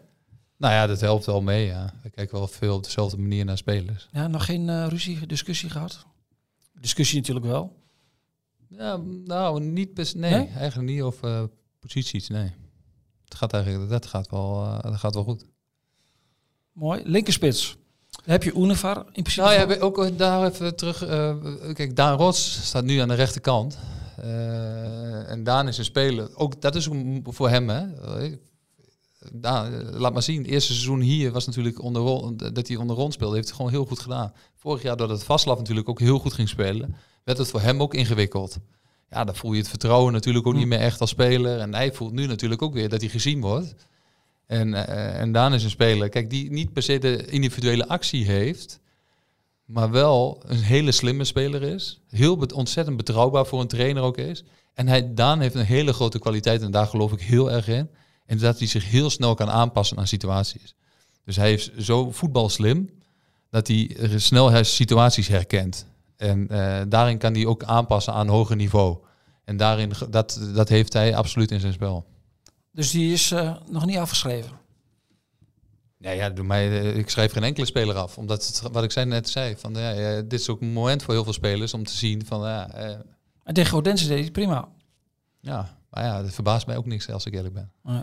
Nou ja, dat helpt wel mee, ja. We kijken wel veel op dezelfde manier naar spelers. Ja, nog geen uh, ruzie, discussie gehad? Discussie natuurlijk wel. Ja, nou, niet best, nee, eigenlijk niet over uh, posities, nee. Het gaat eigenlijk, dat gaat wel, uh, dat gaat wel goed. Mooi. Linkerspits. Heb je Univar in principe? Nou ja, ook daar even terug. Uh, kijk, Daan Rots staat nu aan de rechterkant. En Daan is een speler. Ook dat is voor hem, hè. Laat maar zien. Het eerste seizoen hier was natuurlijk onder dat hij onder rond speelde. Heeft hij gewoon heel goed gedaan. Vorig jaar doordat het Vaslav natuurlijk ook heel goed ging spelen, werd het voor hem ook ingewikkeld. Ja, dan voel je het vertrouwen natuurlijk ook niet hm. meer echt als speler. En hij voelt nu natuurlijk ook weer dat hij gezien wordt. En, uh, en Daan is een speler, kijk, die niet per se de individuele actie heeft, maar wel een hele slimme speler is. Heel ontzettend betrouwbaar voor een trainer ook is. En hij, Daan heeft een hele grote kwaliteit en daar geloof ik heel erg in. En dat hij zich heel snel kan aanpassen aan situaties. Dus hij is zo voetbalslim dat hij snel situaties herkent. En uh, daarin kan hij ook aanpassen aan hoger niveau. En daarin, dat, dat heeft hij absoluut in zijn spel. Dus die is uh, nog niet afgeschreven? Nee, ja, doe mij, eh, ik schrijf geen enkele speler af. Omdat het, wat ik zei, net zei, van, ja, dit is ook een moment voor heel veel spelers om te zien van... Ja, uh, en tegen Odense deed hij prima. Ja, maar ja, dat verbaast mij ook niks als ik eerlijk ben. Uh,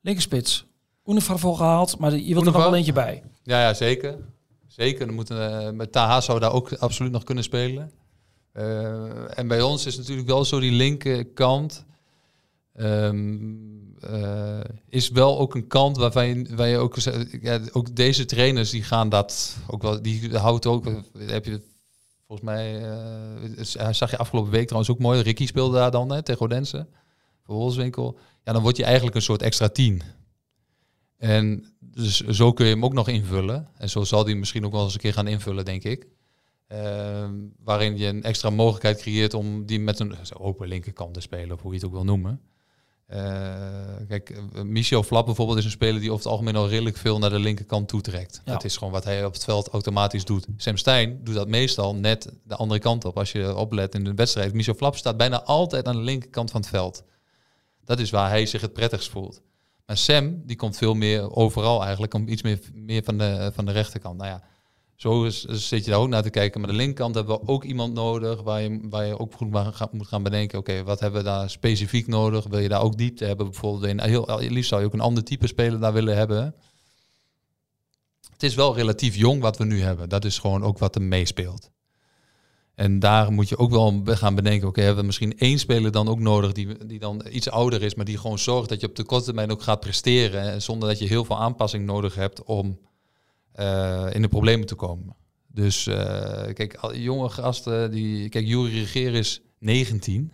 linkerspits. Univar voor gehaald, maar je wilt er nog wel eentje bij. Ja, ja zeker. Zeker. Dan moeten, uh, met Taha zou daar ook absoluut nog kunnen spelen. Uh, en bij ons is natuurlijk wel zo die linkerkant... Um, uh, is wel ook een kant waarvan je, waar je ook, ja, ook deze trainers die gaan dat ook wel, die houdt ook, heb je volgens mij, zag je afgelopen week trouwens ook mooi, Ricky speelde daar dan tegen Odense, voor Wolfswinkel. Ja, dan word je eigenlijk een soort extra tien. En dus zo kun je hem ook nog invullen. En zo zal hij misschien ook wel eens een keer gaan invullen, denk ik. Uh, waarin je een extra mogelijkheid creëert om die met een open linkerkant te spelen, of hoe je het ook wil noemen. Uh, kijk, eh, Michel Flap bijvoorbeeld is een speler die over het algemeen al redelijk veel naar de linkerkant toetrekt. Dat is gewoon wat hij op het veld automatisch doet. Sam Stein doet dat meestal net de andere kant op. Als je oplet in de wedstrijd. Michel Flap staat bijna altijd aan de linkerkant van het veld. Dat is waar hij zich het prettigst voelt. Maar Sam, die komt veel meer overal eigenlijk, om iets meer, meer van, de, van de rechterkant. Nou ja, zo zit je daar ook naar te kijken. Maar de linkerkant hebben we ook iemand nodig waar je, waar je ook goed moet gaan bedenken. Oké, wat hebben we daar specifiek nodig? Wil je daar ook diepte hebben? Bijvoorbeeld, in, heel, liefst zou je ook een ander type speler daar willen hebben. Het is wel relatief jong wat we nu hebben. Dat is gewoon ook wat er meespeelt. En daar moet je ook wel gaan bedenken, oké, hebben we misschien één speler dan ook nodig die, die dan iets ouder is, maar die gewoon zorgt dat je op de korte termijn ook gaat presteren, zonder dat je heel veel aanpassing nodig hebt om uh, in de problemen te komen. Dus uh, kijk, jonge gasten, die, kijk, Jury Regeer is 19.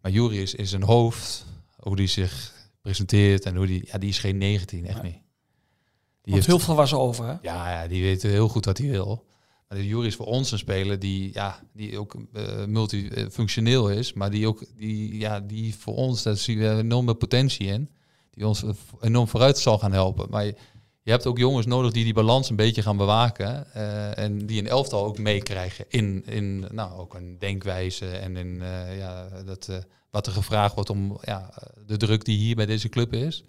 Maar Jury is, is een hoofd, hoe die zich presenteert en hoe die, ja, die is geen 19, echt niet. Die heeft heel veel was over, hè? Ja, ja, die weet heel goed wat hij wil. De Jury is voor ons een speler die, ja, die ook uh, multifunctioneel is, maar die ook, die, ja, die voor ons, daar zien we enorme potentie in, die ons enorm vooruit zal gaan helpen. Maar je hebt ook jongens nodig die die balans een beetje gaan bewaken. Uh, en die een elftal ook meekrijgen in, in nou, ook een denkwijze en in ja, dat, wat er gevraagd wordt om ja, de druk die hier bij deze club is.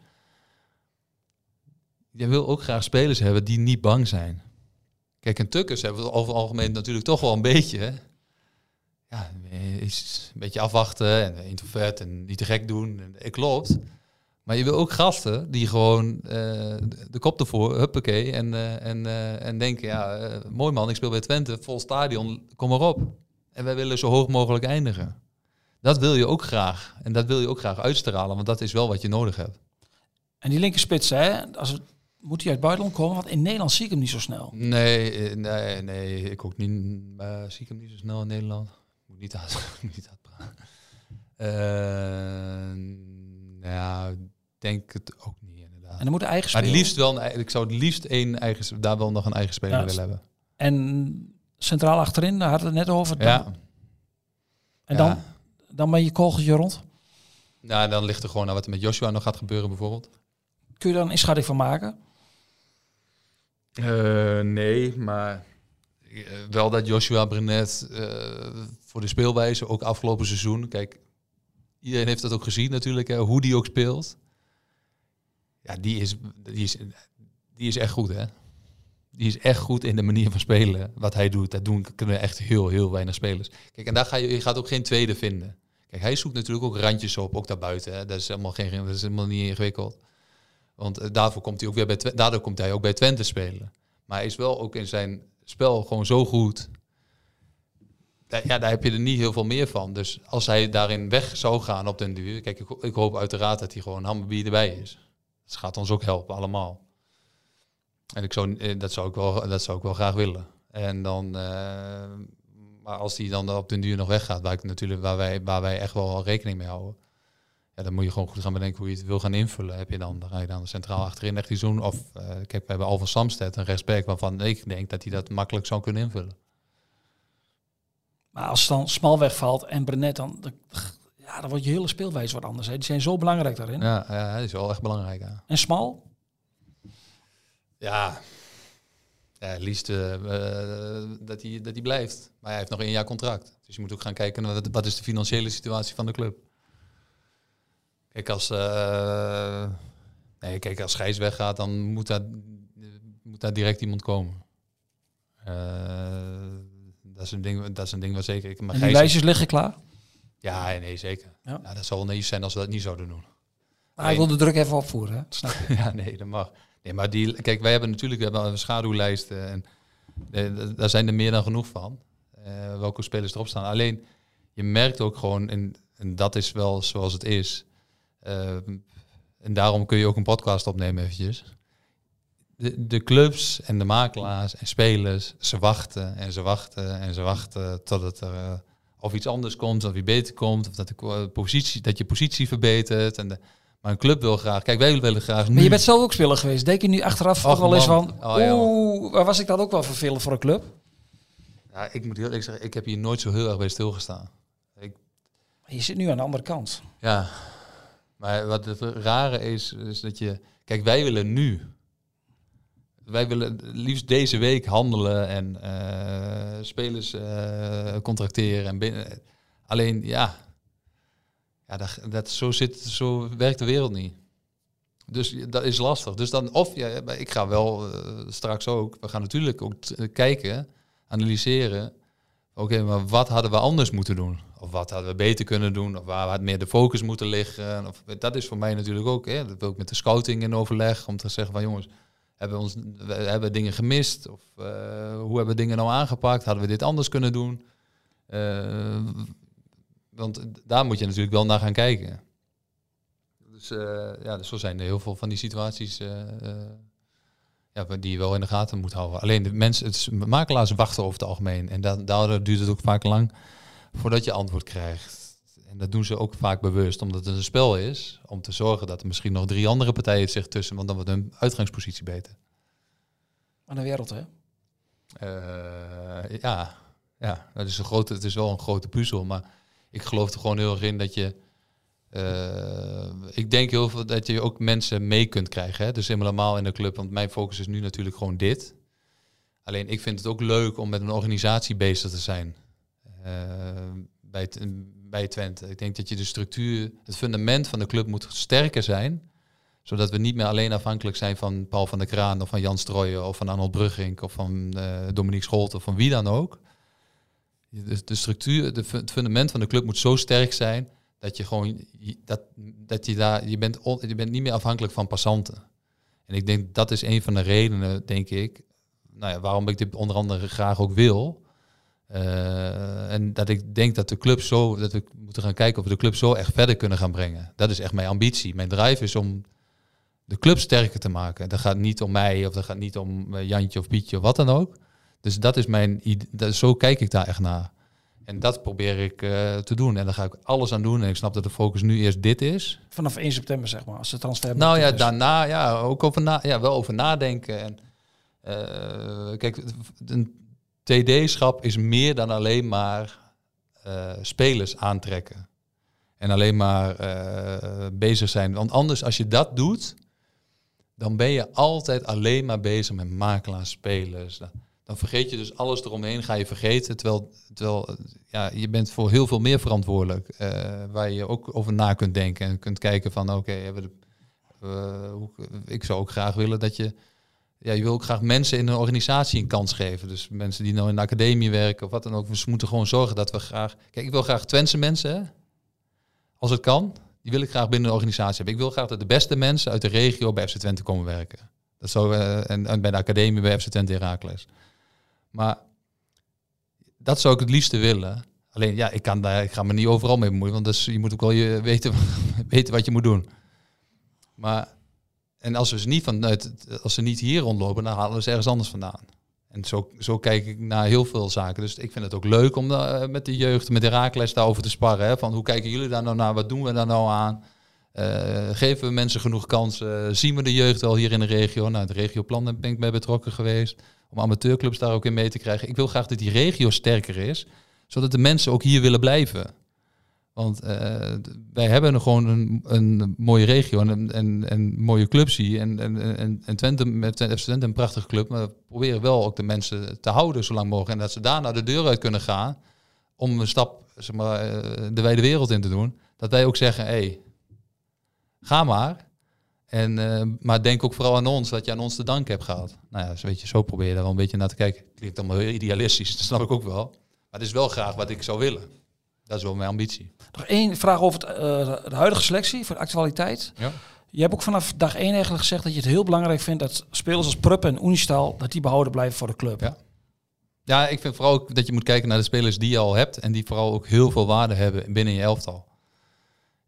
je wil ook graag spelers hebben die niet bang zijn. Kijk, en Tukkers hebben we over het algemeen natuurlijk toch wel een beetje. Ja, is een beetje afwachten en introvert en niet te gek doen. En, eh, klopt. Maar je wil ook gasten die gewoon eh, de- kop ervoor, huppakee, en, eh, en, en denken, ja, mooi man, ik speel bij Twente, vol stadion, kom maar op. En wij willen zo hoog mogelijk eindigen. Dat wil je ook graag. En dat wil je ook graag uitstralen, want dat is wel wat je nodig hebt. En die linkerspits, hè, als moet hij uit het buitenland komen? Want in Nederland zie ik hem niet zo snel. Nee, eh, nee, nee, ik ook niet. eh, zie ik hem niet zo snel in Nederland. Moet niet moet niet uitpraten. Eh, nou ja, ik denk het ook niet inderdaad. En dan moet eigen Maar het spelen. liefst wel, een, ik zou het liefst één eigen, daar wel nog een eigen speler Ja, willen hebben. En centraal achterin, daar hadden we het net over. Dan- Ja. En dan, Ja. dan ben je kogeltje rond. Nou, dan ligt er gewoon aan wat er met Joshua nog gaat gebeuren bijvoorbeeld. Kun je daar een inschatting van maken? Eh, nee, maar eh, wel dat Joshua Brenet eh, voor de speelwijze, ook afgelopen seizoen, kijk, iedereen heeft dat ook gezien natuurlijk, hè, hoe die ook speelt. Ja, die is, die, is, die is echt goed, hè. Die is echt goed in de manier van spelen. Wat hij doet, dat doen kunnen echt heel, heel weinig spelers. Kijk, en daar ga je, je gaat ook geen tweede vinden. Kijk, hij zoekt natuurlijk ook randjes op, ook daarbuiten. Hè. Dat is helemaal geen, dat is helemaal niet ingewikkeld. Want eh, daarvoor komt hij ook weer bij Twente, daardoor komt hij ook bij Twente spelen. Maar hij is wel ook in zijn spel gewoon zo goed. Ja, daar heb je er niet heel veel meer van. Dus als hij daarin weg zou gaan op den duur. Kijk, ik, ik hoop uiteraard dat hij gewoon Hammerby erbij is. Dat gaat ons ook helpen, allemaal. En ik eh, dat, zou ik wel, dat zou ik wel graag willen. En dan, eh, maar als hij dan op den duur nog weggaat, waar, natuurlijk, wij, waar wij echt wel rekening mee houden. Ja, dan moet je gewoon goed gaan bedenken hoe je het wil gaan invullen. Heb je dan, dan ga je dan centraal achterin echt die zoen. Of eh kijk, we hebben Alvan Samsted, een rechtsback, waarvan ik denk dat hij dat makkelijk zou kunnen invullen. Maar als het dan smal wegvalt en Brenet, dan, dan, ja, dan wordt je hele speelwijze wat anders. Hè. Die zijn zo belangrijk daarin. Ja, ja hij is wel echt belangrijk. Ja, En smal? ja. ja het liefst eh, eh, dat, hij, dat hij blijft. Maar hij heeft nog één jaar contract. Dus je moet ook gaan kijken naar wat is de financiële situatie van de club. Kijk, als, eh, nee, kijk, als Gijs weggaat, dan moet daar, moet daar direct iemand komen. Eh, dat, is een ding, dat is een ding wat zeker... Ik, maar En die Gijs- lijstjes liggen klaar. Ja, nee, zeker. Ja. Ja. dat zou wel naïef zijn als we dat niet zouden doen. Maar hij wil de druk even opvoeren. Hè? Snap je? ja, nee, dat mag. Nee, maar die, kijk, wij hebben natuurlijk we hebben een schaduwlijst eh, en daar zijn er meer dan genoeg van. eh, welke spelers erop staan. Alleen, je merkt ook gewoon, en, en dat is wel zoals het is. Eh, en daarom kun je ook een podcast opnemen eventjes. De, de clubs en de makelaars en spelers, ze wachten en ze wachten en ze wachten totdat er eh, of iets anders komt, of wie beter komt, of dat, de positie, dat je positie verbetert. En de, maar een club wil graag, kijk, wij willen graag nu. Maar je bent zelf ook speler geweest. Denk je nu achteraf ook Och, wel eens van... Oh, Oeh, waar was ik dat ook wel vervelend voor een club? Ja, ik moet heel eerlijk zeggen, ik heb hier nooit zo heel erg bij stilgestaan. Ik, Je zit nu aan de andere kant. ja, maar wat het rare is, is dat je... Kijk, wij willen nu. Wij willen liefst deze week handelen en eh, spelers eh, contracteren. En binnen, alleen, ja, ja dat, dat, zo, zit, zo werkt de wereld niet. Dus dat is lastig. Dus dan, of ja, ik ga wel eh, straks ook, we gaan natuurlijk ook kijken, analyseren. Oké, maar wat hadden we anders moeten doen? Of wat hadden we beter kunnen doen? Of waar had meer de focus moeten liggen? Of, dat is voor mij natuurlijk ook, hè, dat wil ik met de scouting in overleg, om te zeggen van jongens, hebben we, ons, we dingen gemist? Of eh, hoe hebben we dingen nou aangepakt? Hadden we dit anders kunnen doen? Eh, want daar moet je natuurlijk wel naar gaan kijken. Dus eh, ja, dus zo zijn er heel veel van die situaties die je wel in de gaten moet houden. Alleen de mensen, het makelaars wachten over het algemeen. En da daardoor duurt het ook vaak lang voordat je antwoord krijgt. En dat doen ze ook vaak bewust, omdat het een spel is. Om te zorgen dat er misschien nog drie andere partijen zich tussen, want dan wordt hun uitgangspositie beter. Aan de wereld, hè? Eh, ja, ja dat is een grote, het is wel een grote puzzel. Maar ik geloof er gewoon heel erg in dat je. eh, ik denk heel veel dat je ook mensen mee kunt krijgen. Hè? Dus helemaal in de club. Want mijn focus is nu natuurlijk gewoon dit. Alleen ik vind het ook leuk om met een organisatie bezig te zijn. Eh, bij, bij Twente. Ik denk dat je de structuur, het fundament van de club moet sterker zijn. Zodat we niet meer alleen afhankelijk zijn van Paul van der Kraan of van Jan Strooijen of van Arnold Brugging of van uh, Dominique Scholt of van wie dan ook. De, de structuur, de, het fundament van de club moet zo sterk zijn dat je gewoon dat, dat je daar, je bent, je bent niet meer afhankelijk van passanten. En ik denk dat is een van de redenen, denk ik, nou ja, waarom ik dit onder andere graag ook wil. Uh, en dat ik denk dat de club zo, dat we moeten gaan kijken of we de club zo echt verder kunnen gaan brengen. Dat is echt mijn ambitie. Mijn drive is om de club sterker te maken. Dat gaat niet om mij of dat gaat niet om eh, Jantje of Pietje of wat dan ook. Dus dat is mijn idee. Zo kijk ik daar echt naar. En dat probeer ik uh, te doen. En daar ga ik alles aan doen. En ik snap dat de focus nu eerst dit is. Vanaf 1 september, zeg maar, als de transfer. Nou ja, daarna ja, ook over na, ja, wel over nadenken. En uh, kijk, een TD-schap is meer dan alleen maar uh, spelers aantrekken. En alleen maar bezig zijn. Want anders, als je dat doet, dan ben je altijd alleen maar bezig met makelaars, spelers dan vergeet je dus alles eromheen, ga je vergeten. Terwijl, terwijl ja, je bent voor heel veel meer verantwoordelijk. Uh, waar je ook over na kunt denken en kunt kijken van oké, uh, ik zou ook graag willen dat je. Ja, je wil ook graag mensen in een organisatie een kans geven. Dus mensen die nou in de academie werken of wat dan ook. We moeten gewoon zorgen dat we graag. Kijk, ik wil graag Twentse mensen, hè? als het kan. Die wil ik graag binnen een organisatie hebben. Ik wil graag dat de beste mensen uit de regio bij FC Twente komen werken. Dat zou, uh, en, bij de academie bij FC Twente Herakles. Maar dat zou ik het liefste willen. Alleen ja, ik, kan daar, ik ga me niet overal mee bemoeien, want dus, je moet ook wel je weten, weten wat je moet doen. Maar, en als, we ze niet vanuit, als ze niet hier rondlopen, dan halen we ze ergens anders vandaan. En zo, zo kijk ik naar heel veel zaken. Dus ik vind het ook leuk om uh, met de jeugd, met de raakles daarover te sparren. Van hoe kijken jullie daar nou naar? Wat doen we daar nou aan? Uh, geven we mensen genoeg kansen? Zien we de jeugd wel hier in de regio? Nou, het regioplan ben ik bij betrokken geweest om amateurclubs daar ook in mee te krijgen. Ik wil graag dat die regio sterker is, zodat de mensen ook hier willen blijven. Want uh, wij hebben gewoon een, een mooie regio en, en, en mooie clubs hier. En, en, en, en Twente met FC Twente een prachtige club. Maar we proberen wel ook de mensen te houden zo lang mogelijk. En dat ze daar naar de deur uit kunnen gaan om een stap zeg maar, eh, de wijde wereld in te doen. Dat wij ook zeggen, hé, hey, ga maar. En, uh, maar denk ook vooral aan ons, dat je aan ons te dank hebt gehad. Nou ja, weet je, zo probeer je wel een beetje naar te kijken. Klinkt allemaal heel idealistisch, dat snap ik ook wel. Maar het is wel graag wat ik zou willen. Dat is wel mijn ambitie. Nog één vraag over het, uh, de huidige selectie, voor de actualiteit. Ja. Je hebt ook vanaf dag één eigenlijk gezegd dat je het heel belangrijk vindt dat spelers als Prupp en Unistal, dat die behouden blijven voor de club. Ja. ja, ik vind vooral ook dat je moet kijken naar de spelers die je al hebt en die vooral ook heel veel waarde hebben binnen je elftal.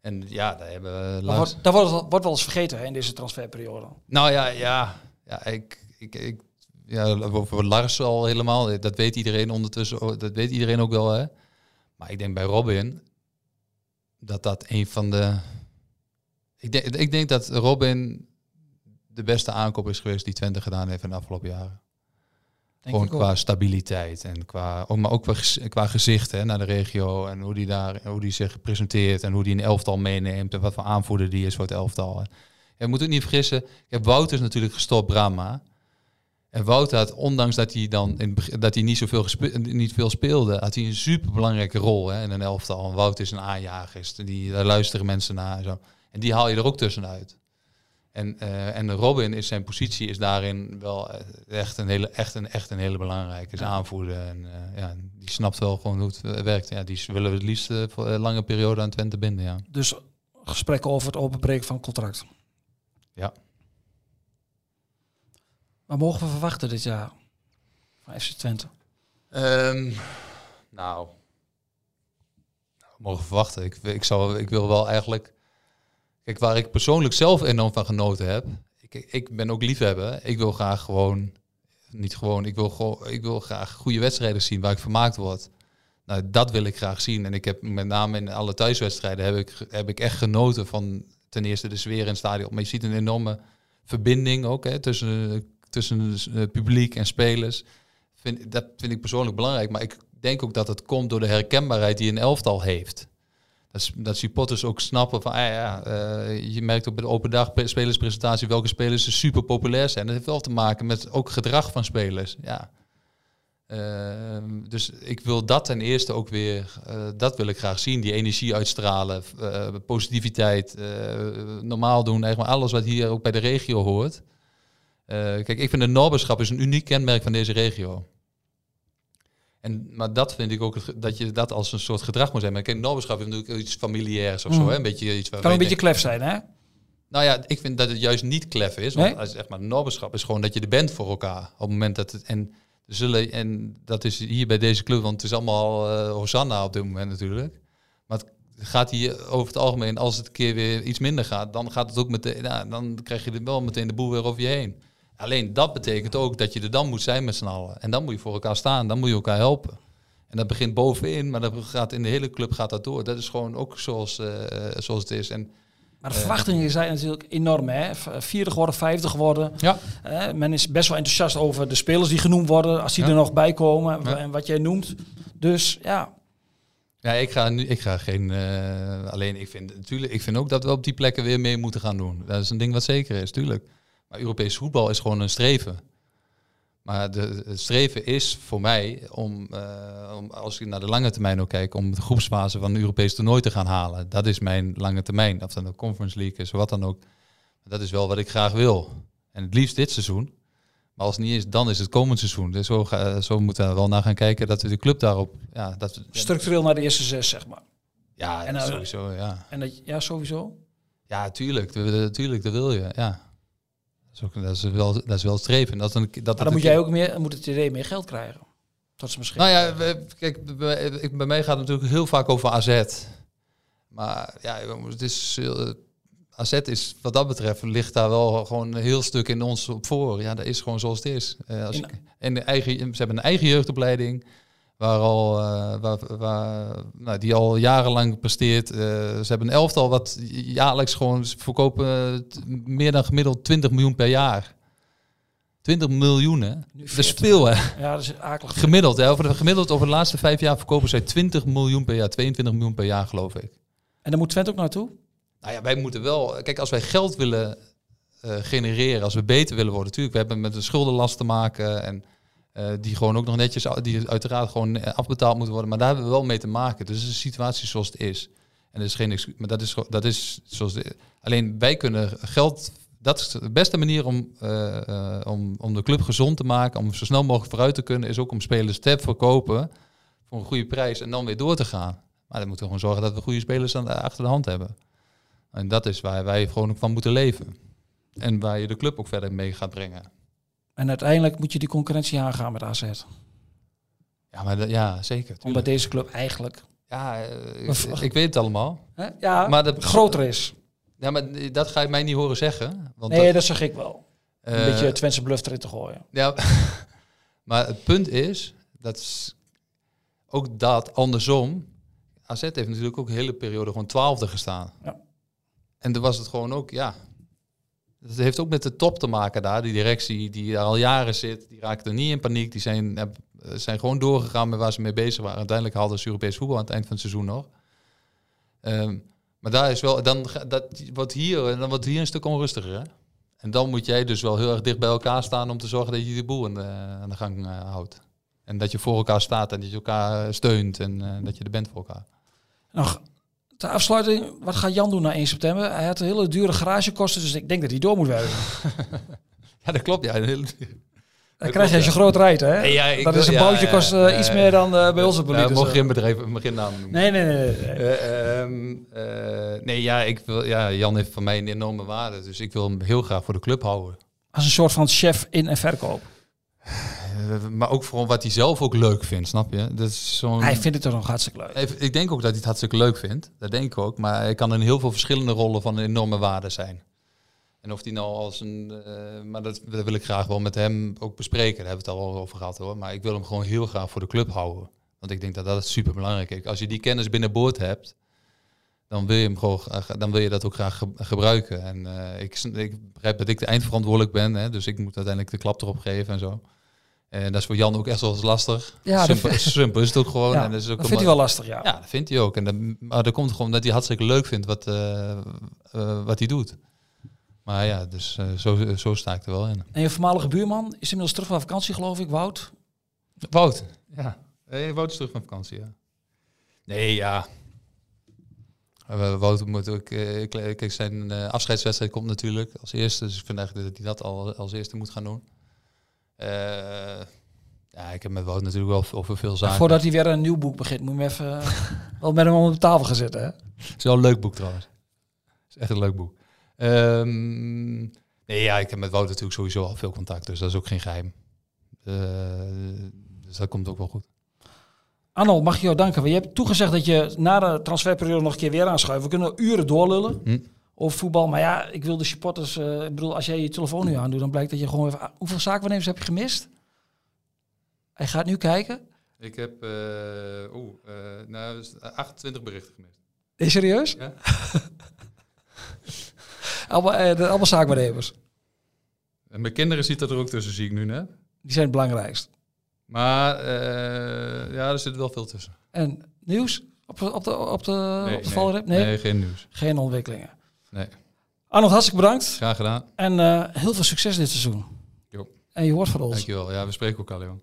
En ja, daar hebben we laatst... Dat wordt, wordt wel eens vergeten hè, in deze transferperiode. Nou ja, ja, ja ik, ik, ik ja, over Lars al helemaal. Dat weet iedereen ondertussen. Dat weet iedereen ook wel. Hè. Maar ik denk bij Robin dat dat een van de. Ik denk, ik denk dat Robin de beste aankoop is geweest die Twente gedaan heeft in de afgelopen jaren. Gewoon qua stabiliteit en qua, ook, maar ook qua gezicht hè, naar de regio en hoe die, daar, hoe die zich presenteert en hoe die een elftal meeneemt en wat voor aanvoerder die is voor het elftal. Je moet ook niet vergissen, ik heb Wouter is natuurlijk gestopt, Brahma. En Wouter had, ondanks dat hij dan in, dat hij niet zoveel niet veel speelde, had hij een super belangrijke rol hè, in een elftal. En Wouter is een aanjager, die, daar luisteren mensen naar. En, zo. en die haal je er ook tussenuit. En, uh, en Robin is zijn positie is daarin wel eh, echt een hele, echt een, echt een hele belangrijke. Is aanvoerder en uh, ja, die snapt wel gewoon hoe het werkt. Ja, die willen we het liefst voor een lange periode aan Twente binden. Ja. Dus gesprekken over het openbreken van contract. Ja. Wat mogen we verwachten dit jaar van FC Twente? Um, nou, mogen we verwachten. Ik, ik, zou, ik wil wel eigenlijk Kijk, waar ik persoonlijk zelf enorm van genoten heb. Ik, ik ben ook liefhebber. Ik wil graag gewoon, niet gewoon, ik wil, gewoon, ik wil graag goede wedstrijden zien waar ik vermaakt word. Nou, dat wil ik graag zien. En ik heb met name in alle thuiswedstrijden heb ik, heb ik echt genoten van ten eerste de sfeer in het stadion. Maar je ziet een enorme verbinding ook hè, tussen, tussen het publiek en spelers. Vind, dat vind ik persoonlijk belangrijk. Maar ik denk ook dat het komt door de herkenbaarheid die een elftal heeft dat, dat supporters ook snappen van, ah ja, uh, je merkt bij de open dag spelerspresentatie welke spelers super populair zijn. Dat heeft wel te maken met ook gedrag van spelers. Ja. Ehm, dus ik wil dat ten eerste ook weer, eh, dat wil ik graag zien. Die energie uitstralen, uh, positiviteit, normaal doen. Eigenlijk alles wat hier ook bij de regio hoort. Kijk, ik vind de Norberschap is een uniek kenmerk van deze regio. En, maar dat vind ik ook, dat je dat als een soort gedrag moet zijn. Maar kijk, Norberschap is natuurlijk iets familiairs of zo. Mm. Hè? Een beetje iets waar kan een beetje klef zijn, hè? Nou ja, ik vind dat het juist niet klef is. Want als, zeg maar, Norberschap is gewoon dat je er bent voor elkaar. Op het moment dat het... En, zullen, en dat is hier bij deze club, want het is allemaal uh, Hosanna op dit moment natuurlijk. Maar het gaat hier over het algemeen, als het een keer weer iets minder gaat, dan gaat het ook meteen, nou, dan krijg je er wel meteen de boel weer over je heen. Alleen dat betekent ook dat je er dan moet zijn met z'n allen. En dan moet je voor elkaar staan, dan moet je elkaar helpen. En dat begint bovenin, maar dat gaat in de hele club gaat dat door. Dat is gewoon ook zoals, uh, zoals het is. En maar de verwachtingen zijn natuurlijk enorm. Hè? 40 geworden, 50 geworden. Ja. Uh, men is best wel enthousiast over de spelers die genoemd worden. Als die er nog bij komen. En wat jij noemt. Dus ja. Ja, ik ga nu, ik ga geen. Uh, alleen ik vind natuurlijk, ik vind ook dat we op die plekken weer mee moeten gaan doen. Dat is een ding wat zeker is, tuurlijk. Maar Europees voetbal is gewoon een streven. Maar de, het streven is voor mij om, uh, om, als ik naar de lange termijn ook kijk, om de groepsfase van een Europees toernooi te gaan halen. Dat is mijn lange termijn. Of dan de Conference League is, wat dan ook. Dat is wel wat ik graag wil. En het liefst dit seizoen. Maar als het niet is, dan is het komend seizoen. Dus zo, ga, zo moeten we wel naar gaan kijken dat we de club daarop... Ja, dat Structureel naar de eerste zes, zeg maar. Ja, en, sowieso, ja. En dat, ja, sowieso? Ja, tuurlijk. Tuurlijk, dat wil je, ja. Dat is, dat is wel, dat is wel streven. Dat, dat, maar dan moet jij ook meer, moet het idee meer geld krijgen. Dat is misschien. Nou ja, kijk, bij, bij mij gaat het natuurlijk heel vaak over AZ. Maar ja, het is, AZ is wat dat betreft ligt daar wel gewoon een heel stuk in ons op voor. Ja, dat is gewoon zoals het is. Uh, als en de eigen, ze hebben een eigen jeugdopleiding waar al, uh, waar, waar, nou, die al jarenlang presteert. Uh, ze hebben een elftal wat jaarlijks gewoon verkopen meer dan gemiddeld 20 miljoen per jaar. 20 miljoen, hè? De speel, hè? Ja, dat is akelig. Gemiddeld, hè? Over de, gemiddeld over de laatste vijf jaar verkopen zij 20 miljoen per jaar. 22 miljoen per jaar, geloof ik. En dan moet Twente ook naartoe? Nou ja, wij moeten wel... Kijk, als wij geld willen uh, genereren, als we beter willen worden... Natuurlijk, we hebben met de schuldenlast te maken... en uh, die gewoon ook nog netjes, die uiteraard gewoon afbetaald moeten worden. Maar daar hebben we wel mee te maken. Dus het is een situatie zoals het is. En dat is geen maar dat is, dat is zoals alleen wij kunnen geld. Dat is de beste manier om, uh, om, om de club gezond te maken, om zo snel mogelijk vooruit te kunnen, is ook om spelers te verkopen voor een goede prijs en dan weer door te gaan. Maar dan moeten we gewoon zorgen dat we goede spelers aan de, achter de hand hebben. En dat is waar wij gewoon van moeten leven. En waar je de club ook verder mee gaat brengen. En uiteindelijk moet je die concurrentie aangaan met AZ. Ja, maar de, ja, zeker. Tuurlijk. Omdat deze club eigenlijk... Ja, uh, ik, ik, weet het allemaal. Hè? Ja, maar de, groter is. Ja, maar dat ga je mij niet horen zeggen. Want nee, dat, dat zeg ik wel. Een uh, beetje Twentse bluff erin te gooien. Ja, maar het punt is, dat is ook dat andersom. AZ heeft natuurlijk ook een hele periode gewoon twaalfde gestaan. Ja. En toen was het gewoon ook, ja, het heeft ook met de top te maken daar. Die directie die daar al jaren zit, die raakte niet in paniek. Die zijn, zijn gewoon doorgegaan met waar ze mee bezig waren. Uiteindelijk hadden ze Europees voetbal aan het eind van het seizoen nog. Um, maar daar is wel, dan dat wordt hier, dan wordt hier een stuk onrustiger. Hè? En dan moet jij dus wel heel erg dicht bij elkaar staan om te zorgen dat je de boel aan de, aan de gang uh, houdt. En dat je voor elkaar staat en dat je elkaar steunt en dat je er bent voor elkaar. Nog ter afsluiting, wat gaat Jan doen na 1 september? Hij had een hele dure garagekosten, dus ik denk dat hij door moet werken. ja, dat klopt. Ja, een hele dan krijg je als je groot rijdt, hè? Nee, ja, dat is een bootje ja, kost uh, iets meer dan uh, bij onze politie. Ja, mocht geen bedrijf, mag geen naam noemen. Nee, nee, nee. Nee, um, nee ja, ik wil, ja, Jan heeft van mij een enorme waarde, dus ik wil hem heel graag voor de club houden. Als een soort van chef in en verkoop. Maar ook vooral wat hij zelf ook leuk vindt, snap je? Dat is zo'n... Hij vindt het toch nog hartstikke leuk. Ik denk ook dat hij het hartstikke leuk vindt. Dat denk ik ook. Maar hij kan in heel veel verschillende rollen van enorme waarde zijn. En of die nou als een. Uh, maar dat, dat, wil ik graag wel met hem ook bespreken. Daar hebben we het al over gehad hoor. Maar ik wil hem gewoon heel graag voor de club houden. Want ik denk dat dat super belangrijk is. Als je die kennis binnenboord hebt, dan wil je hem gewoon, dan wil je dat ook graag ge gebruiken. En uh, ik, ik begrijp dat ik de eindverantwoordelijk ben, hè, dus ik moet uiteindelijk de klap erop geven en zo. En dat is voor Jan ook echt wel eens lastig. Ja, simpel, simpel is het ook gewoon. Ja, en dat is ook dat vindt hij wel lastig, ja. Ja, dat vindt hij ook. En maar dat komt gewoon dat hij hartstikke leuk vindt wat, uh, uh, wat hij doet. Maar ja, dus uh, zo, zo sta ik er wel in. En je voormalige buurman is inmiddels terug van vakantie, geloof ik, Wout? Wout, ja. Hey, Wout is terug van vakantie, ja. Nee, ja. Wout moet ook... Kijk, zijn afscheidswedstrijd komt natuurlijk als eerste. Dus ik vind eigenlijk dat hij dat al als eerste moet gaan doen. Ja, ik heb met Wout natuurlijk wel over veel zaken. Voordat hij weer een nieuw boek begint, moet je hem even wel met hem op de tafel gaan zitten. Hè? Het is wel een leuk boek trouwens. Het is echt een leuk boek. Um, nee, ja, ik heb met Wout natuurlijk sowieso al veel contact, dus dat is ook geen geheim. dus dat komt ook wel goed. Arnold, mag je jou danken. Je hebt toegezegd dat je na de transferperiode nog een keer weer aanschuift. We kunnen uren doorlullen hm. Over voetbal. Maar ja, ik wil de supporters... Uh, ik bedoel, als jij je telefoon nu aandoet, dan blijkt dat je gewoon even... Hoeveel zaakwaarnemers heb je gemist? Hij gaat nu kijken. Ik heb uh, uh, nou, 28 berichten gemist. Is serieus? Ja. allemaal, allemaal zaakwaarnemers. En mijn kinderen zitten er ook tussen, zie ik nu net. Die zijn het belangrijkst. Maar uh, ja, er zit wel veel tussen. En nieuws op, op de, op de, nee, op de nee, nee, nee, geen nieuws. Geen ontwikkelingen. Nee. Arnold, hartstikke bedankt. Graag gedaan. En uh, heel veel succes dit seizoen. Jo. En je hoort van ons. Dankjewel. Ja, we spreken elkaar, Leon.